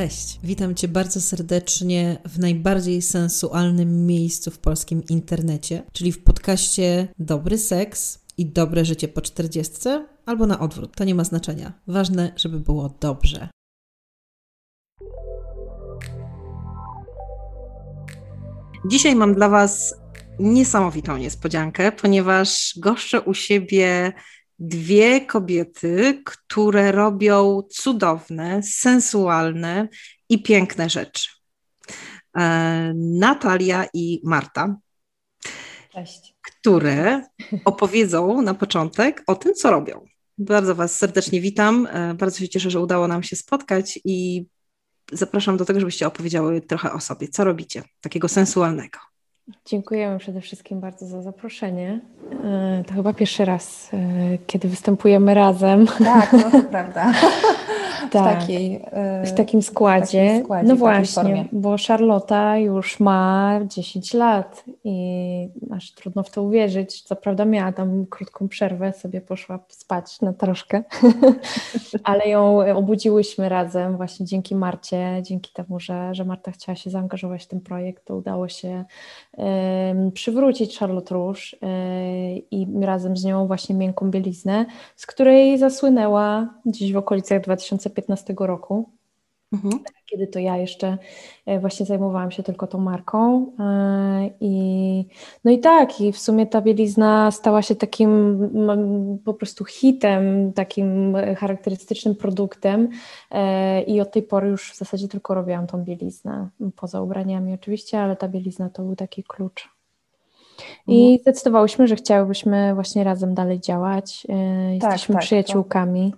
Cześć, witam Cię bardzo serdecznie w najbardziej sensualnym miejscu w polskim internecie, czyli w podcaście Dobry Seks i Dobre Życie po czterdziestce, albo na odwrót, to nie ma znaczenia. Ważne, żeby było dobrze. Dzisiaj mam dla Was niesamowitą niespodziankę, ponieważ goszczę u siebie dwie kobiety, które robią cudowne, sensualne i piękne rzeczy. E, Natalia i Marta. Cześć. Które opowiedzą na początek o tym, co robią. Bardzo Was serdecznie witam. E, bardzo się cieszę, że udało nam się spotkać i zapraszam do tego, żebyście opowiedziały trochę o sobie. Co robicie takiego sensualnego? Dziękujemy przede wszystkim bardzo za zaproszenie. E, to chyba pierwszy raz, e, kiedy występujemy razem. Tak, no to prawda. w, tak, takiej, e, w takim składzie. W takim składzie no właśnie, bo Charlotta już ma 10 lat i aż trudno w to uwierzyć. Co prawda miała tam krótką przerwę, sobie poszła spać na troszkę, ale ją obudziłyśmy razem właśnie dzięki Marcie, dzięki temu, że, że Marta chciała się zaangażować w ten projekt, to udało się przywrócić Charlotte Rouge e, i razem z nią właśnie miękką bieliznę, z której zasłynęła gdzieś w okolicach 2015 roku. Mhm. Kiedy to ja jeszcze e, właśnie zajmowałam się tylko tą marką. E, I, no i tak, i w sumie ta bielizna stała się takim po prostu hitem, takim charakterystycznym produktem. E, I od tej pory już w zasadzie tylko robiłam tą bieliznę, poza ubraniami oczywiście, ale ta bielizna to był taki klucz. I mhm. zdecydowałyśmy, że chciałybyśmy właśnie razem dalej działać. E, jesteśmy tak, tak, przyjaciółkami.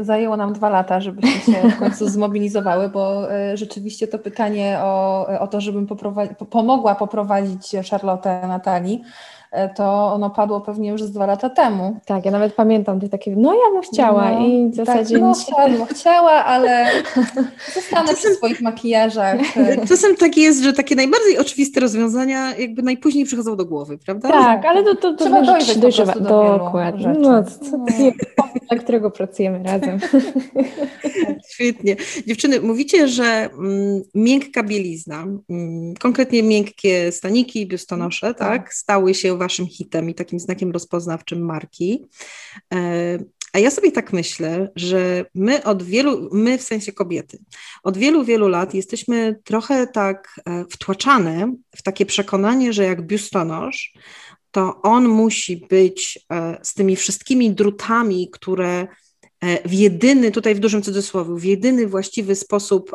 Zajęło nam dwa lata, żebyśmy się w końcu zmobilizowały, bo e, rzeczywiście to pytanie o, o to, żebym poprowadzi, pomogła poprowadzić Charlotte Natalii, to ono padło pewnie już z dwa lata temu. Tak, ja nawet pamiętam te takie, no ja bym chciała no, i w tak, zasadzie... Tak, no, chciała, ale zostanę czasem, przy swoich makijażach. Czasem tak jest, że takie najbardziej oczywiste rozwiązania jakby najpóźniej przychodzą do głowy, prawda? Tak, ale to, to, to Trzeba dojrzeć dojrzewa. Do Dokładnie. No, to, to jest dla którego pracujemy razem. Świetnie. Dziewczyny, mówicie, że mm, miękka bielizna, mm, konkretnie miękkie staniki, biustonosze, tak, tak stały się waszym hitem i takim znakiem rozpoznawczym marki. E, a ja sobie tak myślę, że my od wielu, my w sensie kobiety, od wielu, wielu lat jesteśmy trochę tak e, wtłaczane w takie przekonanie, że jak biustonosz, to on musi być e, z tymi wszystkimi drutami, które w jedyny, tutaj w dużym cudzysłowie, w jedyny właściwy sposób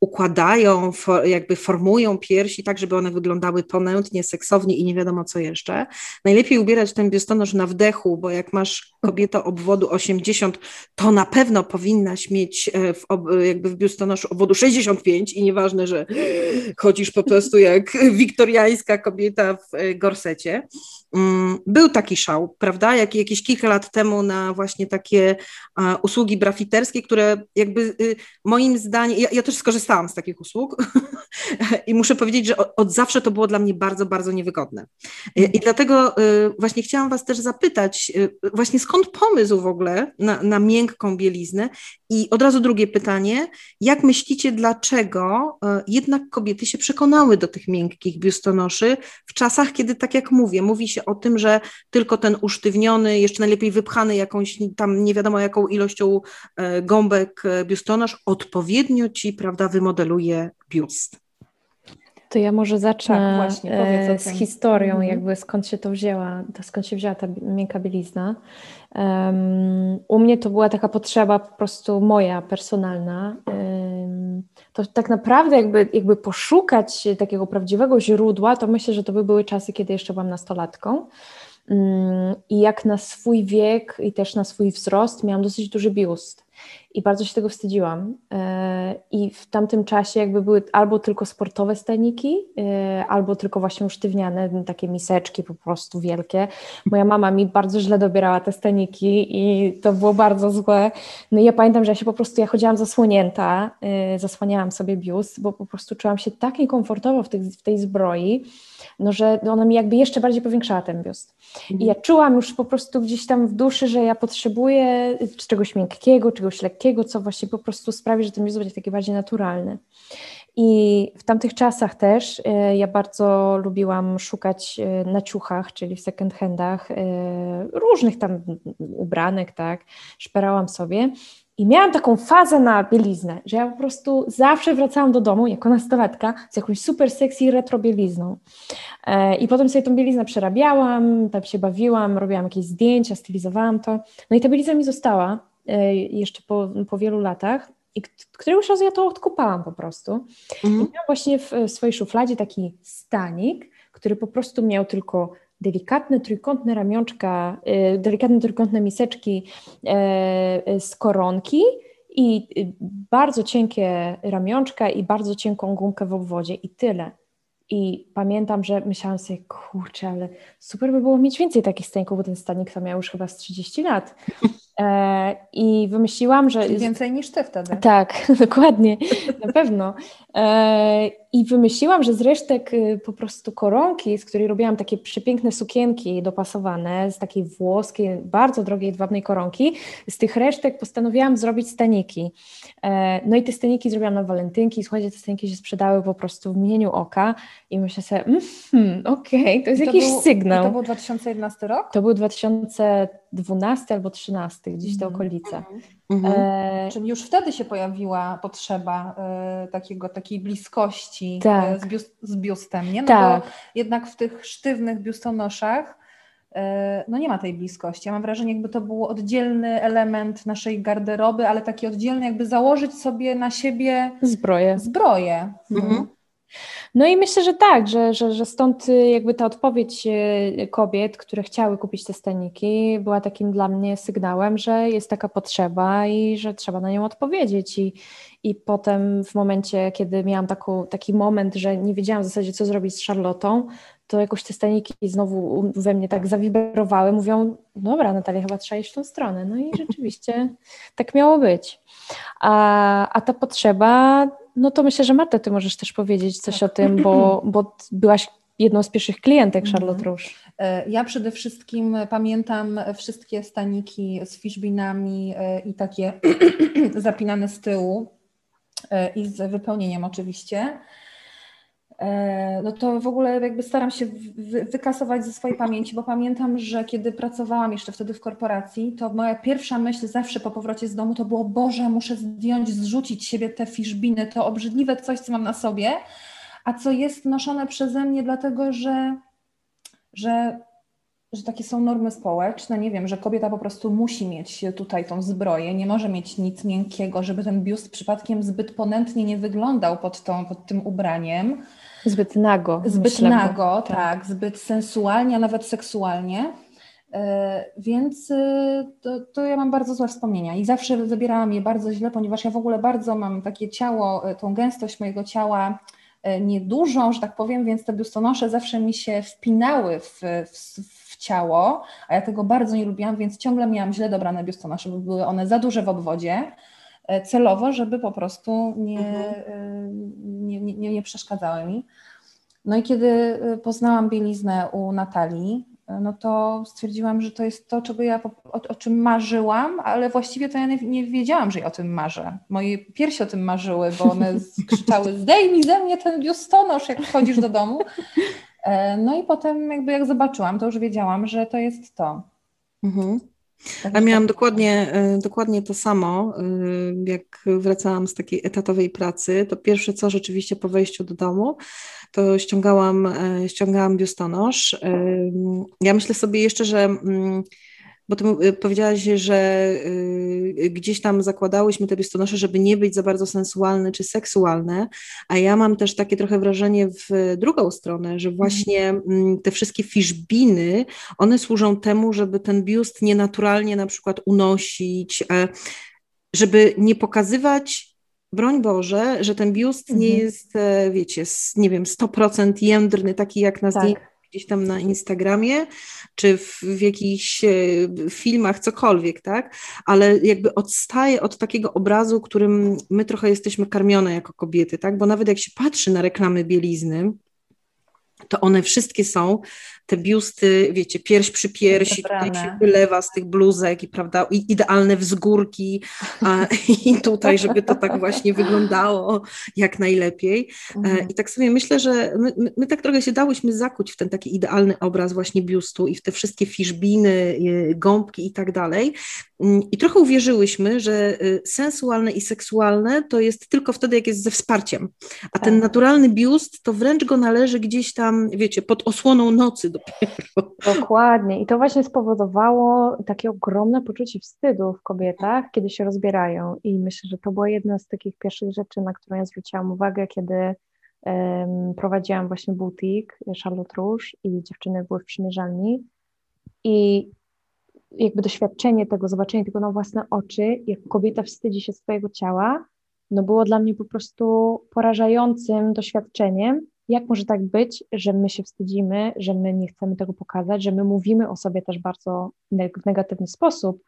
układają, jakby formują piersi tak, żeby one wyglądały ponętnie, seksownie i nie wiadomo co jeszcze. Najlepiej ubierać ten biustonosz na wdechu, bo jak masz kobietę obwodu 80, to na pewno powinnaś mieć e, w, jakby w biustonoszu obwodu 65 i nieważne, że chodzisz po prostu jak wiktoriańska kobieta w e, gorsecie. Mm, był taki szał, prawda, jak, jakieś kilka lat temu na właśnie takie usługi brafiterskie, które jakby y, moim zdaniem, ja, ja też skorzystałam korzystałam z takich usług i muszę powiedzieć, że od, zawsze to było dla mnie bardzo, bardzo niewygodne. I dlatego y, właśnie chciałam Was też zapytać, y, właśnie skąd pomysł w ogóle na, na miękką bieliznę? I od razu drugie pytanie, jak myślicie, dlaczego y, jednak kobiety się przekonały do tych miękkich biustonoszy w czasach, kiedy, tak jak mówię, mówi się o tym, że tylko ten usztywniony, jeszcze najlepiej wypchany jakąś tam nie wiadomo jaką ilością gąbek biustonosz odpowiednio ci, prawda, wymodeluje biust. To ja może zacznę tak, właśnie, e, z historią, mhm. jakby skąd się to wzięła, skąd się wzięła ta miękka bielizna. Um, u mnie to była taka potrzeba po prostu moja, personalna. Um, to tak naprawdę jakby, jakby poszukać takiego prawdziwego źródła, to myślę, że to by były czasy, kiedy jeszcze byłam nastolatką. Um, I jak na swój wiek i też na swój wzrost miałam dosyć duży biust i bardzo się tego wstydziłam. E, I w tamtym czasie jakby były albo tylko sportowe staniki, e, albo tylko właśnie usztywniane, takie miseczki po prostu wielkie. Moja mama mi bardzo źle dobierała te staniki i to było bardzo złe. No i ja pamiętam, że ja się po prostu, ja chodziłam zasłonięta, e, zasłaniałam sobie biust, bo po prostu czułam się tak niekomfortowo w tej, w tej zbroi, no, że ona mi jakby jeszcze bardziej powiększała ten biust. Mhm. I ja czułam już po prostu gdzieś tam w duszy, że ja potrzebuję czegoś miękkiego, czegoś lekkiego, co właśnie po prostu sprawi, że ten biust będzie taki bardziej naturalny. I w tamtych czasach też e, ja bardzo lubiłam szukać e, na ciuchach, czyli w second handach, e, różnych tam ubranek, tak, szperałam sobie. I miałam taką fazę na bieliznę, że ja po prostu zawsze wracałam do domu jako nastolatka z jakąś super sexy retro bielizną. I potem sobie tą bieliznę przerabiałam, tam się bawiłam, robiłam jakieś zdjęcia, stylizowałam to. No i ta bielizna mi została jeszcze po, po wielu latach. I któregoś razu ja to odkupałam po prostu. Mhm. I miałam właśnie w, w swojej szufladzie taki stanik, który po prostu miał tylko delikatne trójkątne ramionczka, yy, delikatne trójkątne miseczki yy, z koronki i bardzo cienkie ramionczka i bardzo cienką gumkę w obwodzie i tyle. I pamiętam, że myślałam sobie, kurczę, ale super by było mieć więcej takich staników, bo ten stanik to miał już chyba z 30 lat. E, I wymyśliłam, że. Czyli więcej niż ty wtedy. Tak, dokładnie, na pewno. E, I wymyśliłam, że z resztek y, po prostu koronki, z której robiłam takie przepiękne sukienki dopasowane, z takiej włoskiej, bardzo drogiej, dwabnej koronki, z tych resztek postanowiłam zrobić staniki. E, no i te staniki zrobiłam na walentynki. Słuchajcie, te staniki się sprzedały po prostu w mgnieniu oka i myślę sobie, mm, okej, okay, to jest to jakiś był, sygnał. To był 2011 rok? To był 2012 albo 2013, gdzieś te mhm. okolice. Mhm. E... Czyli już wtedy się pojawiła potrzeba e, takiego, takiej bliskości e, tak. z, biust, z biustem, nie? No tak. bo jednak w tych sztywnych biustonoszach e, no nie ma tej bliskości. Ja mam wrażenie, jakby to był oddzielny element naszej garderoby, ale taki oddzielny, jakby założyć sobie na siebie zbroję. zbroję. Mhm. No i myślę, że tak, że, że, że stąd y, jakby ta odpowiedź y, kobiet, które chciały kupić te staniki, była takim dla mnie sygnałem, że jest taka potrzeba i że trzeba na nią odpowiedzieć. I, i potem w momencie, kiedy miałam taką, taki moment, że nie wiedziałam w zasadzie, co zrobić z Charlotą, to jakoś te staniki znowu we mnie tak zawibrowały, mówią, dobra Natalia, chyba trzeba iść w tą stronę. No i rzeczywiście tak miało być. A, a ta potrzeba no to myślę, że Marta, ty możesz też powiedzieć coś tak. o tym, bo, bo byłaś jedną z pierwszych klientek mhm. Charlotte Rouge. E, ja przede wszystkim pamiętam wszystkie staniki z fishbinami e, i takie zapinane z tyłu e, i z wypełnieniem oczywiście. E, no to w ogóle jakby staram się wykasować ze swojej pamięci, bo pamiętam, że kiedy pracowałam jeszcze wtedy w korporacji, to moja pierwsza myśl zawsze po powrocie z domu to było, Boże, muszę zdjąć, zrzucić siebie te fiszbiny, to obrzydliwe coś, co mam na sobie, a co jest noszone przeze mnie dlatego, że, że, że takie są normy społeczne, nie wiem, że kobieta po prostu musi mieć tutaj tą zbroję, nie może mieć nic miękkiego, żeby ten biust przypadkiem zbyt ponętnie nie wyglądał pod, tą, pod tym ubraniem, Zbyt nago. Zbyt myślę, nago, tak. tak, zbyt sensualnie, a nawet seksualnie. E, więc e, to, to, ja mam bardzo złe wspomnienia i zawsze wybierałam je bardzo źle, ponieważ ja w ogóle bardzo mam takie ciało, e, tą gęstość mojego ciała niedużą, że tak powiem, więc te biustonosze zawsze mi się wpinały w, w, w, ciało, a ja tego bardzo nie lubiłam, więc ciągle miałam źle dobrane biustonosze, bo były one za duże w obwodzie E, celowo, żeby po prostu nie, mhm. E, nie, nie, nie przeszkadzały mi. No i kiedy e, poznałam bieliznę u Natalii, no to stwierdziłam, że to jest to, czego ja, o, o czym marzyłam, ale właściwie to ja nie, nie, wiedziałam, że ja o tym marzę. Moje piersi o tym marzyły, bo one krzyczały zdejmij ze mnie ten biustonosz, jak wchodzisz do domu. No i potem jakby jak zobaczyłam, to już wiedziałam, że to jest to. Mhm. A miałam dokładnie, e, dokładnie to samo, e, jak wracałam z takiej etatowej pracy, to pierwsze co rzeczywiście po wejściu do domu, to ściągałam, e, ściągałam biustonosz. Ja myślę sobie jeszcze, że mm, bo ty y, powiedziałaś, że y, gdzieś tam zakładałyśmy te biustonosze, żeby nie być za bardzo sensualne czy seksualne, a ja mam też takie trochę wrażenie w drugą stronę, że właśnie mm, te wszystkie fiszbiny, one służą temu, żeby ten biust nienaturalnie na przykład unosić, e, żeby nie pokazywać broń Boże, że ten biust mhm. nie jest, e, wiecie, nie wiem, 100% jędrny, taki jak na tak. zdjęciu gdzieś tam na Instagramie, czy w, w jakichś e, filmach, cokolwiek, tak? Ale jakby odstaje od takiego obrazu, którym my trochę jesteśmy karmione jako kobiety, tak? Bo nawet jak się patrzy na reklamy bielizny, to one wszystkie są te biusty, wiecie, pierś przy piersi, tutaj się wylewa z tych bluzek i prawda, idealne wzgórki a, i tutaj, żeby to tak właśnie wyglądało jak najlepiej. E, mhm. I tak sobie myślę, że my, my, my, tak trochę się dałyśmy zakuć w ten taki idealny obraz właśnie biustu i w te wszystkie fiszbiny, gąbki i tak dalej. Mm, I trochę uwierzyłyśmy, że y, sensualne i seksualne to jest tylko wtedy, jak jest ze wsparciem, a ten tak. naturalny biust to wręcz go należy gdzieś tam, wiecie, pod osłoną nocy dopiero. Dokładnie. I to właśnie spowodowało takie ogromne poczucie wstydu w kobietach, kiedy się rozbierają. I myślę, że to była jedna z takich pierwszych rzeczy, na którą ja zwróciłam uwagę, kiedy um, prowadziłam właśnie butik Charlotte Rouge i dziewczyny były w przymierzalni. I jakby doświadczenie tego, zobaczenie tego na własne oczy, jak kobieta wstydzi się swojego ciała, no było dla mnie po prostu porażającym doświadczeniem, jak może tak być, że my się wstydzimy, że my nie chcemy tego pokazać, że my mówimy o sobie też bardzo w negatywny sposób,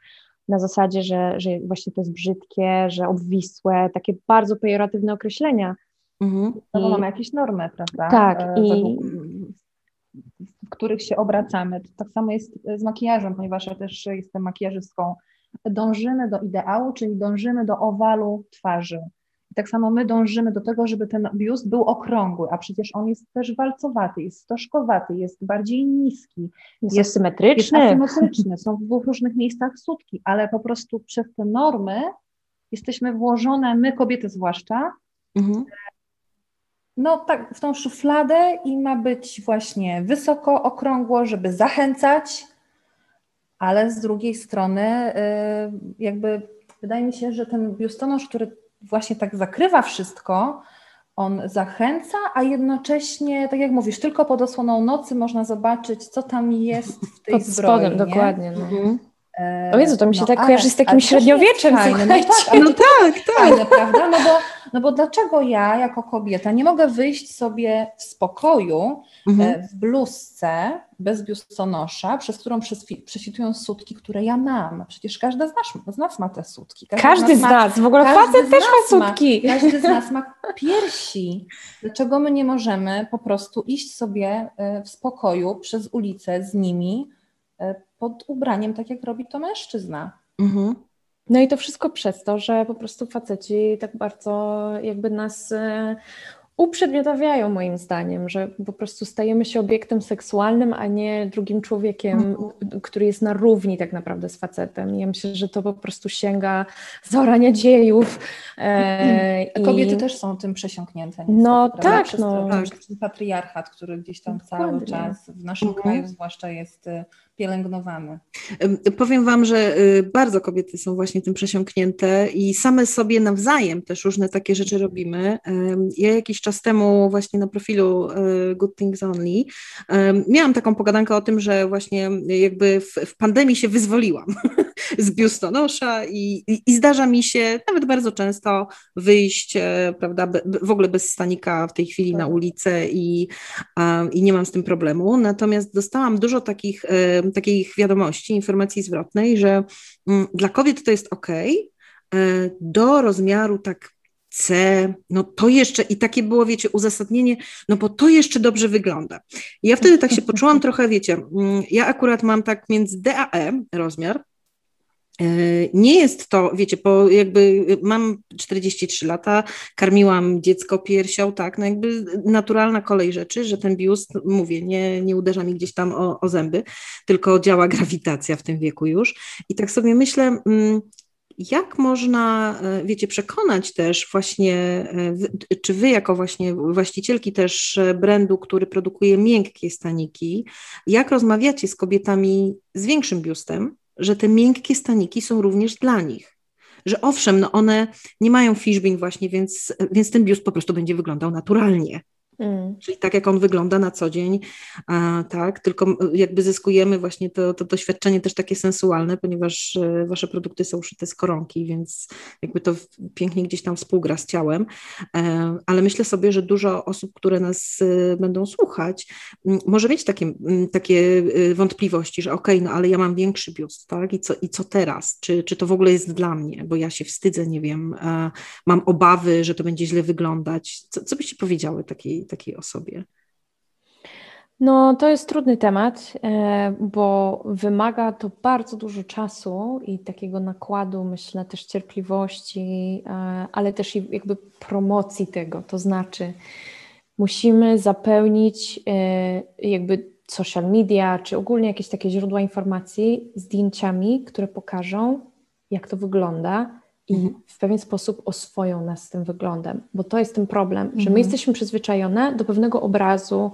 na zasadzie, że, że właśnie to jest brzydkie, że obwisłe, takie bardzo pejoratywne określenia. Mhm. No bo mamy jakieś normy, prawda? Tak. E, I... W których się obracamy. To tak samo jest z makijażem, ponieważ ja też jestem makijażystką. Dążymy do ideału, czyli dążymy do owalu twarzy. Tak samo my dążymy do tego, żeby ten biust był okrągły, a przecież on jest też walcowaty, jest stożkowaty, jest bardziej niski. Jest, jest symetryczny. Jest asymetryczny, są w dwóch różnych miejscach sutki, ale po prostu przez te normy jesteśmy włożone, my kobiety zwłaszcza, mhm. no tak, w tą szufladę i ma być właśnie wysoko, okrągło, żeby zachęcać, ale z drugiej strony y, jakby wydaje mi się, że ten biustonosz, który właśnie tak zakrywa wszystko, on zachęca, a jednocześnie, tak jak mówisz, tylko pod osłoną nocy można zobaczyć, co tam jest w tej pod zbroi. Spodem, dokładnie. No. Mhm. E, o Jezu, to mi się no, tak kojarzy z takim średniowieczem, fajne. No, tak, no tak, tak. Fajne, prawda? No bo, no bo dlaczego ja jako kobieta nie mogę wyjść sobie w spokoju mhm. E, w bluzce bez biustonosza, przez którą przeswitują sutki, które ja mam. Przecież każda z nas, z nas ma te sutki. Każdy, każdy z, nas, ma, w ogóle facet też ma sutki. Ma, każdy z nas ma piersi. Dlaczego my nie możemy po prostu iść sobie e, w spokoju przez ulicę z nimi, pod ubraniem, tak jak robi to mężczyzna. Mhm. No i to wszystko przez to, że po prostu faceci tak bardzo jakby nas e, uprzedmiotawiają moim zdaniem, że po prostu stajemy się obiektem seksualnym, a nie drugim człowiekiem, mhm. który jest na równi tak naprawdę z facetem. Ja myślę, że to po prostu sięga zarania dziejów. E, Kobiety i... też są tym przesiąknięte. No tak, Przez no. tak. patriarchat, który gdzieś tam Dokładnie. cały czas w naszym mhm. kraju zwłaszcza jest e, pielęgnowany. Powiem Wam, że y, bardzo kobiety są właśnie tym przesiąknięte i same sobie nawzajem też różne takie rzeczy robimy. Ja jakiś czas temu właśnie na profilu y, Good Things Only miałam taką pogadankę o tym, że właśnie jakby w, w pandemii się wyzwoliłam z biustonosza i, i, i, zdarza mi się nawet bardzo często wyjść, e, prawda, w ogóle bez stanika w tej chwili na tak. ulicę i, i nie mam z tym problemu. Natomiast dostałam dużo takich takich wiadomości, informacji zwrotnej, że mm, dla kobiet to jest ok, e, do rozmiaru tak C, no to jeszcze, i takie było, wiecie, uzasadnienie, no bo to jeszcze dobrze wygląda. Ja wtedy tak się poczułam trochę, wiecie, mm, ja akurat mam tak między D a E rozmiar, nie jest to, wiecie, bo jakby mam 43 lata, karmiłam dziecko piersią, tak, no jakby naturalna kolej rzeczy, że ten biust, mówię, nie, nie uderza mi gdzieś tam o, o zęby, tylko działa grawitacja w tym wieku już. I tak sobie myślę, mm, jak można, e, wiecie, przekonać też właśnie, e, czy wy jako właśnie właścicielki też brandu, który produkuje miękkie staniki, jak rozmawiacie z kobietami z większym biustem, że te miękkie staniki są również dla nich. Że owszem, no one nie mają fishbin właśnie, więc, więc ten biust po prostu będzie wyglądał naturalnie. Mm. Czyli tak jak on wygląda na co dzień, a, tak, tylko jakby zyskujemy właśnie to, to doświadczenie też takie sensualne, ponieważ e, wasze produkty są uszyte z koronki, więc jakby to pięknie gdzieś tam współgra z ciałem, e, ale myślę sobie, że dużo osób, które nas e, będą słuchać, może mieć takie, takie wątpliwości, że okej, okay, no ale ja mam większy biust, tak, i co, i co teraz, czy, czy to w ogóle jest dla mnie, bo ja się wstydzę, nie wiem, mam obawy, że to będzie źle wyglądać, co, co byście powiedziały takiej takiej osobie? No, to jest trudny temat, e, bo wymaga to bardzo dużo czasu i takiego nakładu, myślę, też cierpliwości, e, ale też jakby promocji tego. To znaczy, musimy zapełnić e, jakby social media, czy ogólnie jakieś takie źródła informacji zdjęciami, które pokażą, jak to wygląda i mhm. w pewien sposób oswoją nas z tym wyglądem, bo to jest ten problem, że my mhm. jesteśmy przyzwyczajone do pewnego obrazu,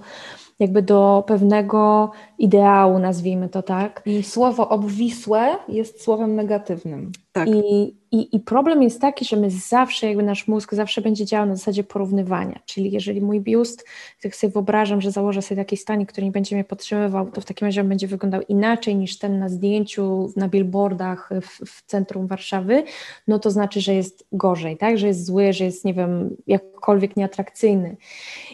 jakby do pewnego ideału, nazwijmy to tak. I słowo obwisłe jest słowem negatywnym. Tak. I, i, I problem jest taki, że my zawsze, jakby nasz mózg zawsze będzie działał na zasadzie porównywania. Czyli jeżeli mój biust, tak sobie wyobrażam, że założę sobie taki stanik, który nie będzie mnie podtrzymywał, to w takim razie on będzie wyglądał inaczej niż ten na zdjęciu, na billboardach w, w centrum Warszawy, no to znaczy, że jest gorzej, tak? Że jest zły, że jest, nie wiem, jakkolwiek nieatrakcyjny.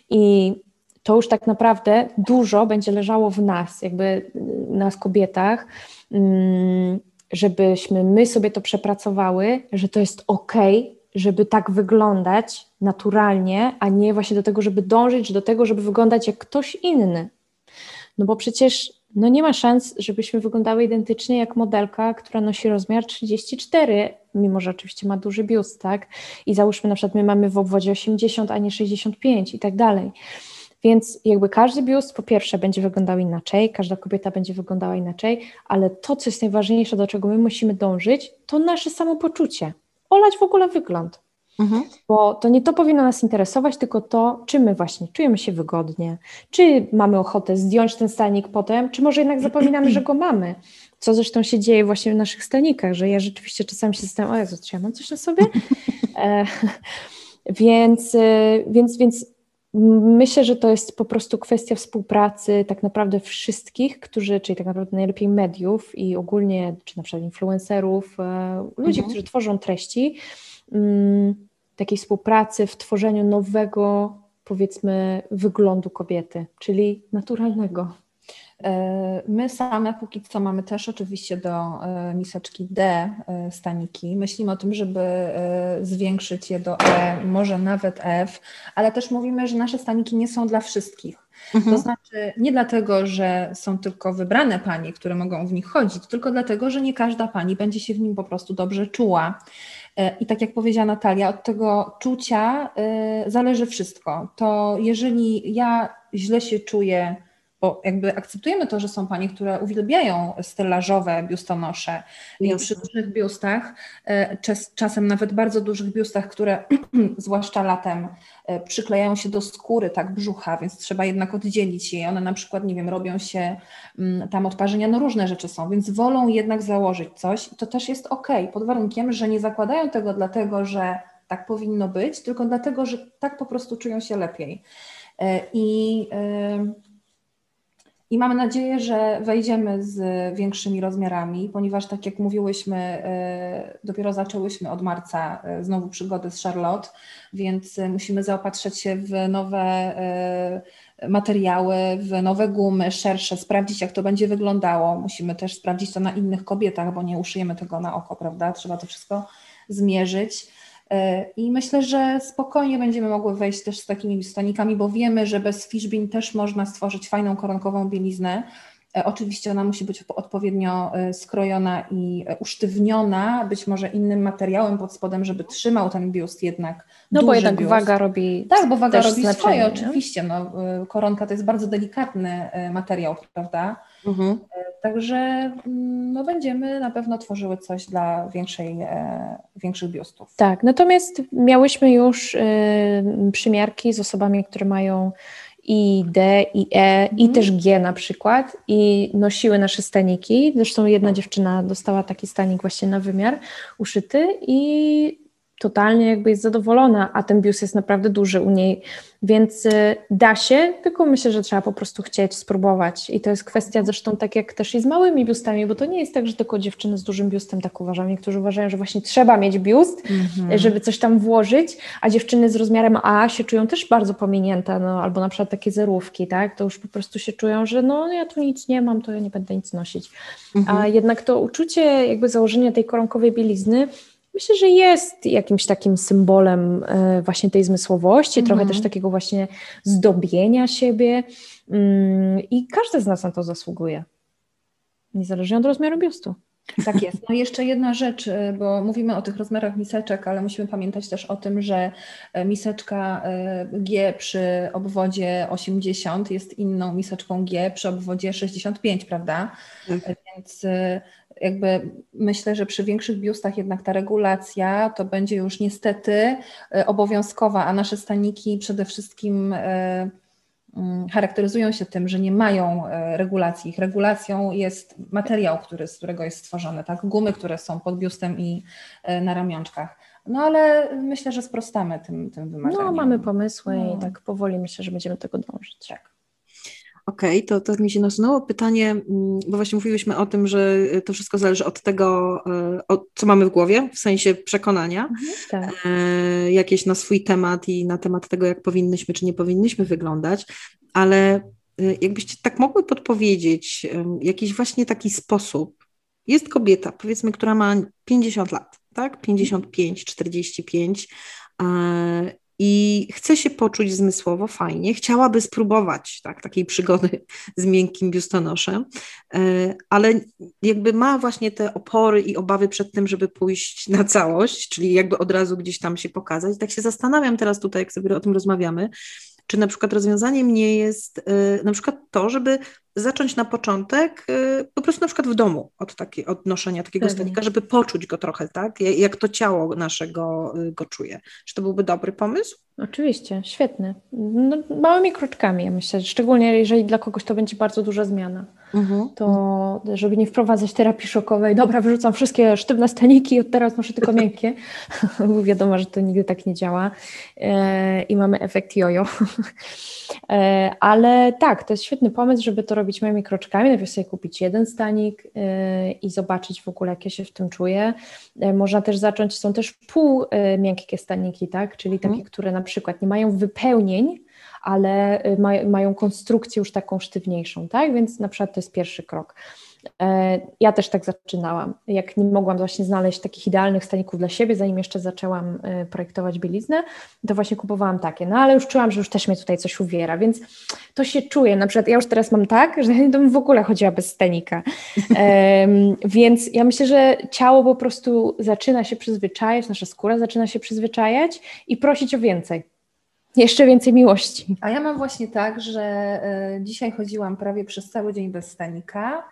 I to już tak naprawdę dużo będzie leżało w nas, jakby nas kobietach, mm, żebyśmy my sobie to przepracowały, że to jest ok, żeby tak wyglądać naturalnie, a nie właśnie do tego, żeby dążyć do tego, żeby wyglądać jak ktoś inny. No bo przecież no nie ma szans, żebyśmy wyglądały identycznie jak modelka, która nosi rozmiar 34, mimo że oczywiście ma duży biust, tak? I załóżmy na przykład my mamy w obwodzie 80, a nie 65 i tak dalej. Więc jakby każdy biust po pierwsze będzie wyglądał inaczej, każda kobieta będzie wyglądała inaczej, ale to, co jest najważniejsze, do czego my musimy dążyć, to nasze samopoczucie. Olać w ogóle wygląd. Mhm. Bo to nie to powinno nas interesować, tylko to, czy my właśnie czujemy się wygodnie, czy mamy ochotę zdjąć ten stanik potem, czy może jednak zapominamy, że go mamy. Co zresztą się dzieje właśnie w naszych stanikach, że ja rzeczywiście czasami się zastanawiam, o Jezu, czy ja mam coś na sobie? e, więc, e, więc, więc Myślę, że to jest po prostu kwestia współpracy tak naprawdę wszystkich, którzy, czyli tak naprawdę najlepiej mediów i ogólnie, czy na przykład influencerów, e, ludzi, mhm. którzy tworzą treści, mm, takiej współpracy w tworzeniu nowego, powiedzmy, wyglądu kobiety, czyli naturalnego. E, my same póki co mamy też oczywiście do e, miseczki D e, staniki. Myślimy o tym, żeby zwiększyć je do E, może nawet F, ale też mówimy, że nasze staniki nie są dla wszystkich. Mhm. To znaczy nie dlatego, że są tylko wybrane panie, które mogą w nich chodzić, tylko dlatego, że nie każda pani będzie się w nim po prostu dobrze czuła. I tak jak powiedziała Natalia, od tego czucia zależy wszystko. To jeżeli ja źle się czuję, bo jakby akceptujemy to, że są panie, które uwielbiają stelażowe biustonosze i przy dużych biustach, e, czas, czasem nawet bardzo dużych biustach, które zwłaszcza latem e, przyklejają się do skóry, tak brzucha, więc trzeba jednak oddzielić je. One na przykład, nie wiem, robią się mm, tam odparzenia, no różne rzeczy są, więc wolą jednak założyć coś i to też jest ok, pod warunkiem, że nie zakładają tego dlatego, że tak powinno być, tylko dlatego, że tak po prostu czują się lepiej. E, I i mamy nadzieję, że wejdziemy z większymi rozmiarami, ponieważ tak jak mówiłyśmy, e, dopiero zaczęłyśmy od marca e, znowu przygody z Charlotte, więc e, musimy zaopatrzeć się w nowe materiały, w nowe gumy, szersze, sprawdzić jak to będzie wyglądało. Musimy też sprawdzić to na innych kobietach, bo nie uszyjemy tego na oko, prawda? Trzeba to wszystko zmierzyć. E, I myślę, że spokojnie będziemy mogły wejść też z takimi stanikami, bo wiemy, że bez fishbin też można stworzyć fajną koronkową bieliznę. E, oczywiście ona musi być odpowiednio e, skrojona i usztywniona, być może innym materiałem pod spodem, żeby trzymał ten biust jednak. No bo jednak biust. waga robi. Tak, bo waga robi swoje, oczywiście. No, koronka to jest bardzo delikatny materiał, prawda? Mhm. Także mm, no, będziemy na pewno tworzyły coś dla większej, e, większych biustów. Tak, natomiast miałyśmy już y, przymiarki z osobami, które mają i D, i E, i mhm. też G na przykład i nosiły nasze staniki. Zresztą jedna dziewczyna dostała taki stanik właśnie na wymiar uszyty i totalnie jakby jest zadowolona, a ten biust jest naprawdę duży u niej, więc y, da się, tylko myślę, że trzeba po prostu chcieć spróbować. I to jest kwestia zresztą tak jak też i z małymi biustami, bo to nie jest tak, że tylko dziewczyny z dużym biustem tak uważają, niektórzy uważają, że właśnie trzeba mieć biust, mm-hmm. żeby coś tam włożyć, a dziewczyny z rozmiarem A się czują też bardzo pominięte, no albo na przykład takie zerówki, tak, to już po prostu się czują, że no ja tu nic nie mam, to ja nie będę nic nosić, a jednak to uczucie jakby założenia tej koronkowej bielizny myślę, że jest jakimś takim symbolem e, właśnie tej zmysłowości, mhm. trochę też takiego właśnie zdobienia siebie mm, i każdy z nas na to zasługuje, niezależnie od rozmiaru biustu. Tak jest. No i jeszcze jedna rzecz, y, bo mówimy o tych rozmiarach miseczek, ale musimy pamiętać też o tym, że y, miseczka y, G przy obwodzie 80 jest inną miseczką G przy obwodzie 65, prawda? Tak. Więc jakby myślę, że przy większych biustach jednak ta regulacja to będzie już niestety obowiązkowa, a nasze staniki przede wszystkim charakteryzują się tym, że nie mają e, regulacji. Ich regulacją jest materiał, który, z którego jest stworzony, tak? gumy, które są pod biustem i e, na ramionczkach. No ale myślę, że sprostamy tym, tym wymaganiom. No, mamy pomysły no. i tak powoli myślę, że będziemy do tego dążyć. Tak. Okej, okay, to, to mi się nasunęło pytanie, mm, bo właśnie mówiłyśmy o tym, że to wszystko zależy od tego, e, od, co mamy w głowie, w sensie przekonania, mhm, tak. e, jakieś na swój temat i na temat tego, jak powinnyśmy czy nie powinnyśmy wyglądać, ale e, jakbyście tak mogły podpowiedzieć jakiś właśnie taki sposób. Jest kobieta, powiedzmy, która ma 50 lat, tak? 55, 45 i chce się poczuć zmysłowo fajnie, chciałaby spróbować tak, takiej przygody z miękkim biustonoszem, e, ale jakby ma właśnie te opory i obawy przed tym, żeby pójść na całość, czyli jakby od razu gdzieś tam się pokazać. Tak się zastanawiam teraz tutaj, jak sobie o tym rozmawiamy, czy na przykład rozwiązaniem nie jest y, na przykład to, żeby zacząć na początek y, po prostu na przykład w domu od, takie, od noszenia takiego Pewnie. stanika, żeby poczuć go trochę, tak? Jak to ciało naszego y, go czuje. Czy to byłby dobry pomysł? Oczywiście, świetny. No, małymi kroczkami, ja myślę, szczególnie jeżeli dla kogoś to będzie bardzo duża zmiana. Mhm. To żeby nie wprowadzać terapii szokowej, dobra, wyrzucam wszystkie sztywne staniki, od teraz noszę tylko miękkie, bo wiadomo, że to nigdy tak nie działa e, i mamy efekt jojo. e, ale tak, to jest świetny pomysł, żeby to robić małymi kroczkami, najpierw sobie kupić jeden stanik e, i zobaczyć w ogóle, jak ja się w tym czuję. E, można też zacząć, są też pół e, miękkie staniki, tak, czyli takie, mhm. które na przykład nie mają wypełnień, ale y, ma, mają konstrukcję już taką sztywniejszą, tak? Więc na przykład to jest pierwszy krok. E, ja też tak zaczynałam. Jak nie mogłam właśnie znaleźć takich idealnych staników dla siebie, zanim jeszcze zaczęłam y, projektować bieliznę, to właśnie kupowałam takie. No ale już czułam, że już też mnie tutaj coś uwiera, więc to się czuję. Na przykład ja już teraz mam tak, że bym w ogóle chodziła bez stanika. Um, więc ja myślę, że ciało po prostu zaczyna się przyzwyczajać, nasza skóra zaczyna się przyzwyczajać i prosić o więcej. Jeszcze więcej miłości. A ja mam właśnie tak, że e, dzisiaj chodziłam prawie przez cały dzień bez stanika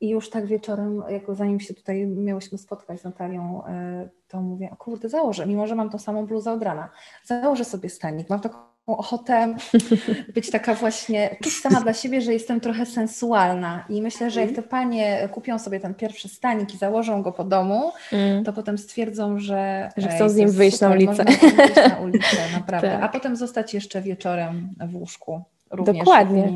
i już tak wieczorem, jako zanim się tutaj miałyśmy spotkać z Natalią, e, to mówię, o kurde, założę, mimo że mam tą samą bluzę od rana, założę sobie stanik, mam taką ochotę być taka właśnie, czuć sama dla siebie, że jestem trochę sensualna i myślę, że jak te panie kupią sobie ten pierwszy stanik i założą go po domu, mm. to potem stwierdzą, że że chcą z nim wyjść super, na ulicę. Wyjść na ulicę, naprawdę. Tak. A potem zostać jeszcze wieczorem w łóżku. Dokładnie.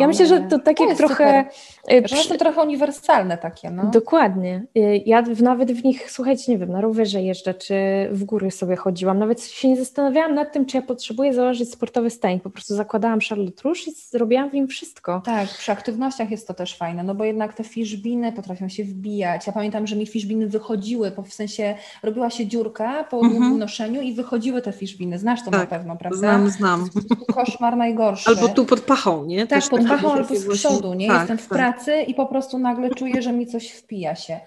Ja myślę, że to tak jak trochę. Y, że są trochę uniwersalne takie. No. Dokładnie. Y, ja nawet w nich, słuchajcie, nie wiem, na rowerze jeżdżę, czy w góry sobie chodziłam. Nawet się nie zastanawiałam nad tym, czy ja potrzebuję założyć sportowy stanik. Po prostu zakładałam Charlotte Rouge i zrobiłam w nim wszystko. Tak, przy aktywnościach jest to też fajne, no bo jednak te fiszbiny potrafią się wbijać. Ja pamiętam, że mi fiszbiny wychodziły, bo w sensie robiła się dziurka po mhm. noszeniu i wychodziły te fiszbiny. Znasz to tak, na pewno, prawda? Znam, znam. To jest koszmar najgorszy. Albo tu pod pachą, nie? Tak, Też pod pachą albo z przodu, nie? Tak, Jestem w tak. pracy i po prostu nagle czuję, że mi coś wpija się.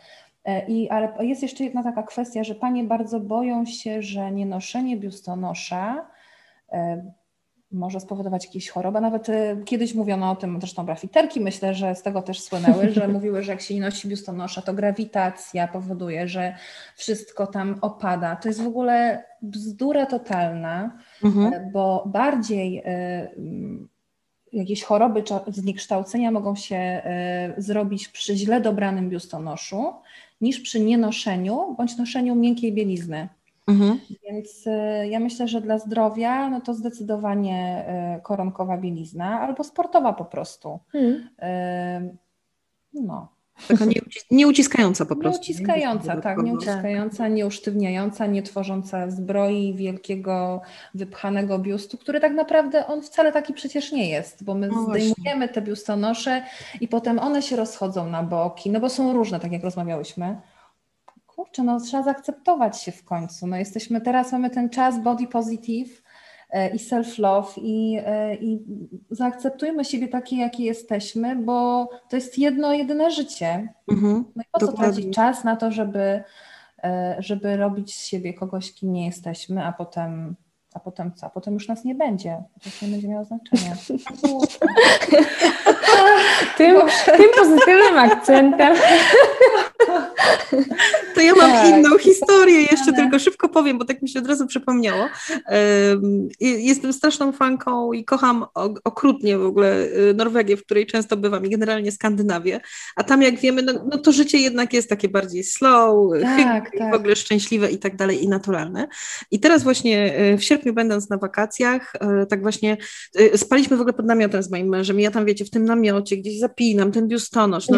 E, I, ale jest jeszcze jedna taka kwestia, że panie bardzo boją się, że nienoszenie biustonosza e, może spowodować jakieś choroby. Nawet e, kiedyś mówiono o tym, zresztą brafiterki myślę, że z tego też słynęły, że mówiły, że jak się nie nosi biustonosza, to grawitacja powoduje, że wszystko tam opada. To jest w ogóle bzdura totalna, mhm. bo bardziej jakieś choroby zniekształcenia mogą się e, zrobić przy źle dobranym biustonoszu niż przy nienoszeniu bądź noszeniu miękkiej bielizny. Mhm. Więc e, ja myślę, że dla zdrowia no to zdecydowanie e, koronkowa bielizna albo sportowa po prostu. Mhm. No. Taka nieuciskająca po prostu. Nieuciskająca, tak, nieuciskająca, nieusztywniająca, nie tworząca zbroi wielkiego, wypchanego biustu, który tak naprawdę on wcale taki przecież nie jest, bo my no zdejmujemy te biustonosze i potem one się rozchodzą na boki, no bo są różne, tak jak rozmawiałyśmy. kurczę, no trzeba zaakceptować się w końcu. No jesteśmy, teraz mamy ten czas body positive i self-love i, e, i zaakceptujmy siebie takie, jakie jesteśmy, bo to jest jedno, jedyne życie. Mhm, no i po co tracić czas na to, żeby, e, żeby robić z siebie kogoś, kim nie jesteśmy, a potem a potem co? A potem już nas nie będzie. To już nie będzie miało znaczenia. tym, tym pozytywnym akcentem. Ja mam tak. inną historię, jeszcze tylko szybko powiem, bo tak mi się od razu przypomniało. Jestem straszną fanką i kocham okrutnie w ogóle y, Norwegię, w której często bywam i generalnie Skandynawię, a tam jak wiemy, no, no to życie jednak jest takie bardziej slow, tak, tak. w ogóle szczęśliwe i tak dalej i naturalne. I teraz właśnie y, w sierpniu będąc na wakacjach, y, tak właśnie spaliśmy w ogóle pod namiotem z moim mężem i ja tam wiecie, w tym namiocie gdzieś zapinam ten biustonosz, no,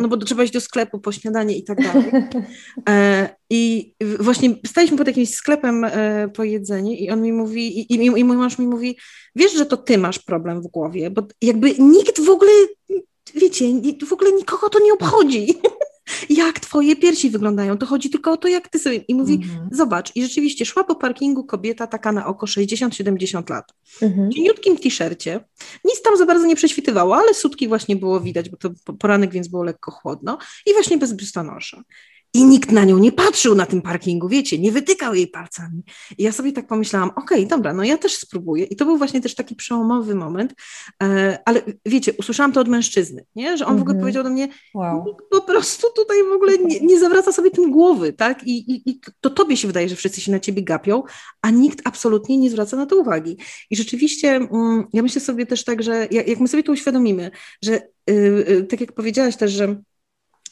no bo trzeba iść do sklepu po śniadanie i tak dalej. E, I właśnie staliśmy pod jakimś sklepem e, po jedzeniu i on mi mówi, i, i, i mój mąż mi mówi, wiesz, że to ty masz problem w głowie, bo jakby nikt w ogóle, wiecie, w ogóle nikogo to nie obchodzi. jak twoje piersi wyglądają, to chodzi tylko o to, jak ty sobie. I mówi, mhm. zobacz, i rzeczywiście szła po parkingu kobieta taka na oko 60-70 lat, mhm. w cieniutkim t-shircie, nic tam za bardzo nie prześwitywało, ale sutki właśnie było widać, bo to poranek, więc było lekko chłodno i właśnie bez biustonosza. I nikt na nią nie patrzył na tym parkingu, wiecie, nie wytykał jej palcami. I ja sobie tak pomyślałam, okej, okay, dobra, no ja też spróbuję. I to był właśnie też taki przełomowy moment, e, ale wiecie, usłyszałam to od mężczyzny, nie? że on mm -hmm. w ogóle mhm. powiedział do mnie, wow. po prostu tutaj w ogóle nie, nie zawraca sobie tym głowy, tak? I, i, I to tobie się wydaje, że wszyscy się na ciebie gapią, a nikt absolutnie nie zwraca na to uwagi. I rzeczywiście mm, ja myślę sobie też tak, że jak, my sobie to uświadomimy, że yy, yy, tak jak powiedziałaś też, że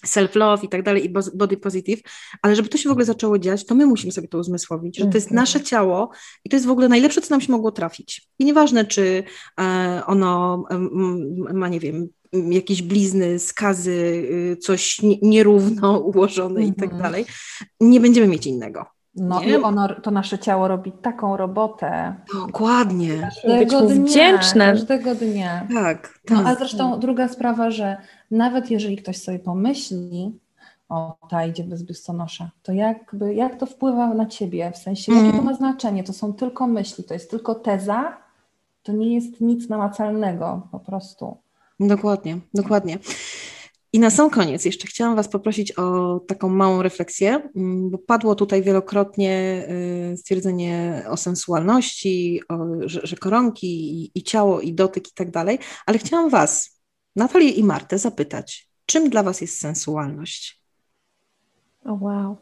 self-love i tak dalej, i body positive, ale żeby to się w ogóle zaczęło dziać, to my musimy sobie to uzmysłowić, że to jest mhm. nasze ciało i to jest w ogóle najlepsze, co nam się mogło trafić. I nieważne, czy e, ono ma, nie wiem, jakieś blizny, skazy, y, coś nierówno ułożone i tak mhm. dalej, nie będziemy mieć innego. No nie? i ono, to nasze ciało robi taką robotę. Dokładnie. Każdego dnia, wdzięczne. Każdego dnia. Tak. No, tak. a zresztą druga sprawa, że nawet jeżeli ktoś sobie pomyśli, o, ta idzie bez biustonosza, to jakby, jak to wpływa na ciebie? W sensie, jakie to mhm. ma znaczenie? To są tylko myśli, to jest tylko teza, to nie jest nic namacalnego po prostu. Dokładnie, dokładnie. I na sam koniec jeszcze chciałam Was poprosić o taką małą refleksję, mm, bo padło tutaj wielokrotnie y, stwierdzenie o sensualności, o, że, że koronki i, i ciało, i dotyk i tak dalej, ale chciałam Was, Natalię i Martę, zapytać, czym dla Was jest sensualność? O oh, wow.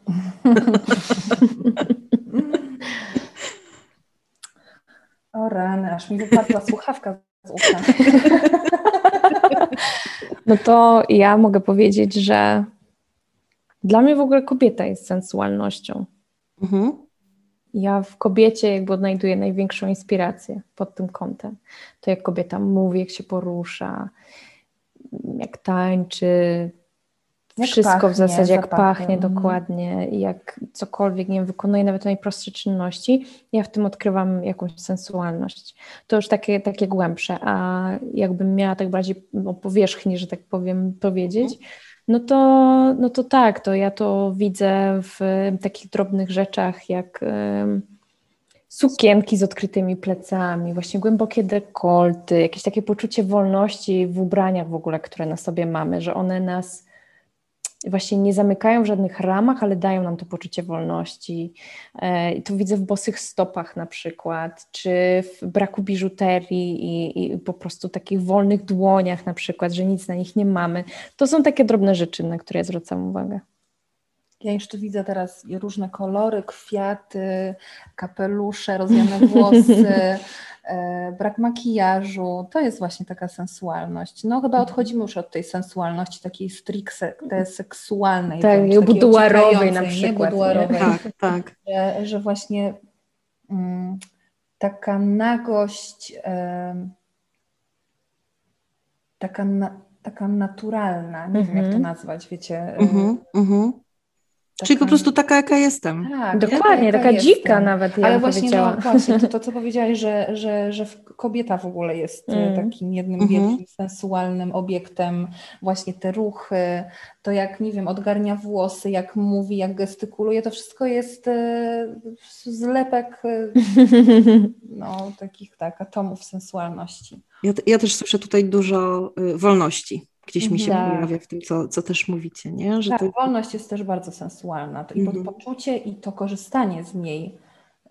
o rany, aż mi wypadła słuchawka z ucha. No to ja mogę powiedzieć, że dla mnie w ogóle kobieta jest sensualnością. Mhm. Ja w kobiecie jakby odnajduję największą inspirację pod tym kątem. To jak kobieta mówi, jak się porusza, jak tańczy, jak wszystko pachnie, w zasadzie, jak pachnie mhm. dokładnie, jak cokolwiek, nie wiem, wykonuje nawet najprostsze czynności, ja w tym odkrywam jakąś sensualność. To już takie, takie głębsze, a jakbym miała tak bardziej o powierzchni, że tak powiem, powiedzieć, mhm. no to, no to tak, to ja to widzę w takich drobnych rzeczach, jak sukienki z odkrytymi plecami, właśnie głębokie dekolty, jakieś takie poczucie wolności w ubraniach w ogóle, które na sobie mamy, że one nas właśnie nie zamykają w żadnych ramach, ale dają nam to poczucie wolności. E, I to widzę w bosych stopach na przykład, czy w braku biżuterii i, i, po prostu takich wolnych dłoniach na przykład, że nic na nich nie mamy. To są takie drobne rzeczy, na które ja zwracam uwagę. Ja jeszcze widzę teraz różne kolory, kwiaty, kapelusze, rozwiane włosy, brak makijażu. To jest właśnie taka sensualność. No chyba mhm. odchodzimy już od tej sensualności takiej stricte seksualnej. Tak, buduarowej na przykład. Nie? Buduarowej. Tak, tak. Że, że właśnie mm, taka nagość, e, taka, na, taka naturalna, nie wiem jak to mhm. nazwać, wiecie. Mm -hmm, Czyli po prostu taka, jaka jestem. Tak, Dokładnie, taka jestem. dzika nawet. Ja Ale właśnie, no, właśnie to, to, co powiedziałaś, że, że, że kobieta w ogóle jest e, mm. takim jednym mm -hmm. wielkim sensualnym obiektem, właśnie te ruchy, to jak, nie wiem, odgarnia włosy, jak mówi, jak gestykuluje, to wszystko jest e, zlepek e, no, takich tak, atomów sensualności. Ja, ja też słyszę tutaj dużo wolności gdzieś mi się tak. pojawia w tym, co, co też mówicie, nie? Że tak, to... wolność jest też bardzo sensualna. To i mhm. poczucie, i to korzystanie z niej.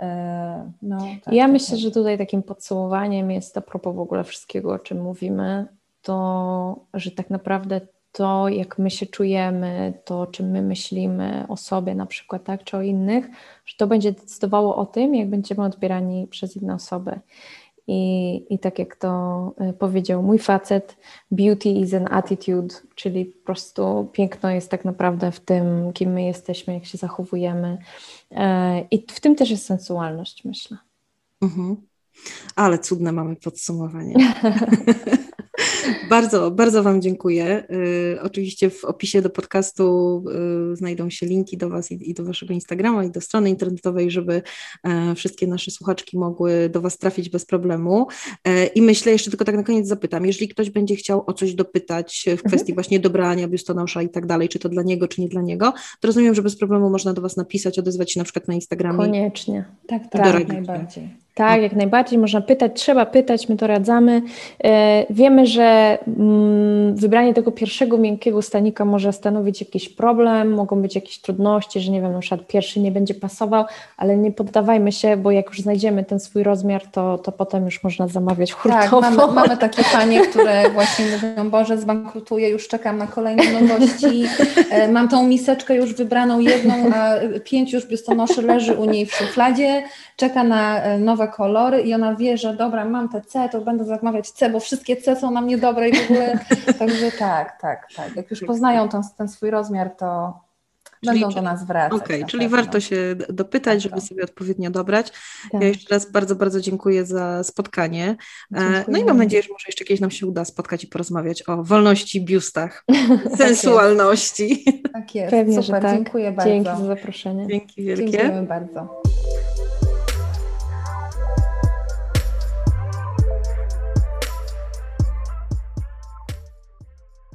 E, no, tak, ja tak, myślę, tak. że tutaj takim podsumowaniem jest a propos w ogóle wszystkiego, o czym mówimy, to, że tak naprawdę to, jak my się czujemy, to, czym my myślimy o sobie na przykład, tak, czy o innych, że to będzie decydowało o tym, jak będziemy odbierani przez inne osoby. I, I tak jak to e, powiedział mój facet, beauty is an attitude, czyli po prostu piękno jest tak naprawdę w tym, kim my jesteśmy, jak się zachowujemy. E, I w tym też jest sensualność, myślę. Mhm. Ale cudne mamy podsumowanie. Bardzo, bardzo Wam dziękuję. Y, oczywiście w opisie do podcastu y, znajdą się linki do Was i, i, do Waszego Instagrama i do strony internetowej, żeby e, wszystkie nasze słuchaczki mogły do Was trafić bez problemu. E, I myślę, jeszcze tylko tak na koniec zapytam, jeżeli ktoś będzie chciał o coś dopytać w kwestii mhm. właśnie dobrania biustonosza i tak dalej, czy to dla niego, czy nie dla niego, to rozumiem, że bez problemu można do Was napisać, odezwać się na przykład na Instagramie. Koniecznie. Tak, tak, najbardziej. Tak, jak najbardziej można pytać, trzeba pytać, my to radzamy. E, wiemy, że mm, wybranie tego pierwszego miękkiego stanika może stanowić jakiś problem, mogą być jakieś trudności, że nie wiem, na przykład pierwszy nie będzie pasował, ale nie poddawajmy się, bo jak już znajdziemy ten swój rozmiar, to, to potem już można zamawiać hurtowo. Tak, mamy, mamy takie panie, które właśnie mówią, Boże, zbankrutuję, już czekam na kolejne nowości, e, mam tą miseczkę już wybraną jedną, a pięć już biustonoszy leży u niej w szufladzie, czeka na e, nowe kolory i ona wie, że dobra, mam te C, to będę zamawiać C, bo wszystkie C są na mnie dobre i w ogóle, także tak, tak, tak. Jak już poznają ten, ten swój rozmiar, to Czyli, Będą do nas wracać. Okej, okay, czyli pewno. warto się dopytać, tak, żeby tak. sobie odpowiednio dobrać. Tak. Ja jeszcze raz bardzo, bardzo dziękuję za spotkanie. Dziękuję. No i mam nadzieję, że może jeszcze kiedyś nam się uda spotkać i porozmawiać o wolności, biustach, tak sensualności. Tak jest, Pewnie, Super, że tak. dziękuję bardzo. Dzięki za zaproszenie. Dzięki wielkie. Dziękujemy bardzo.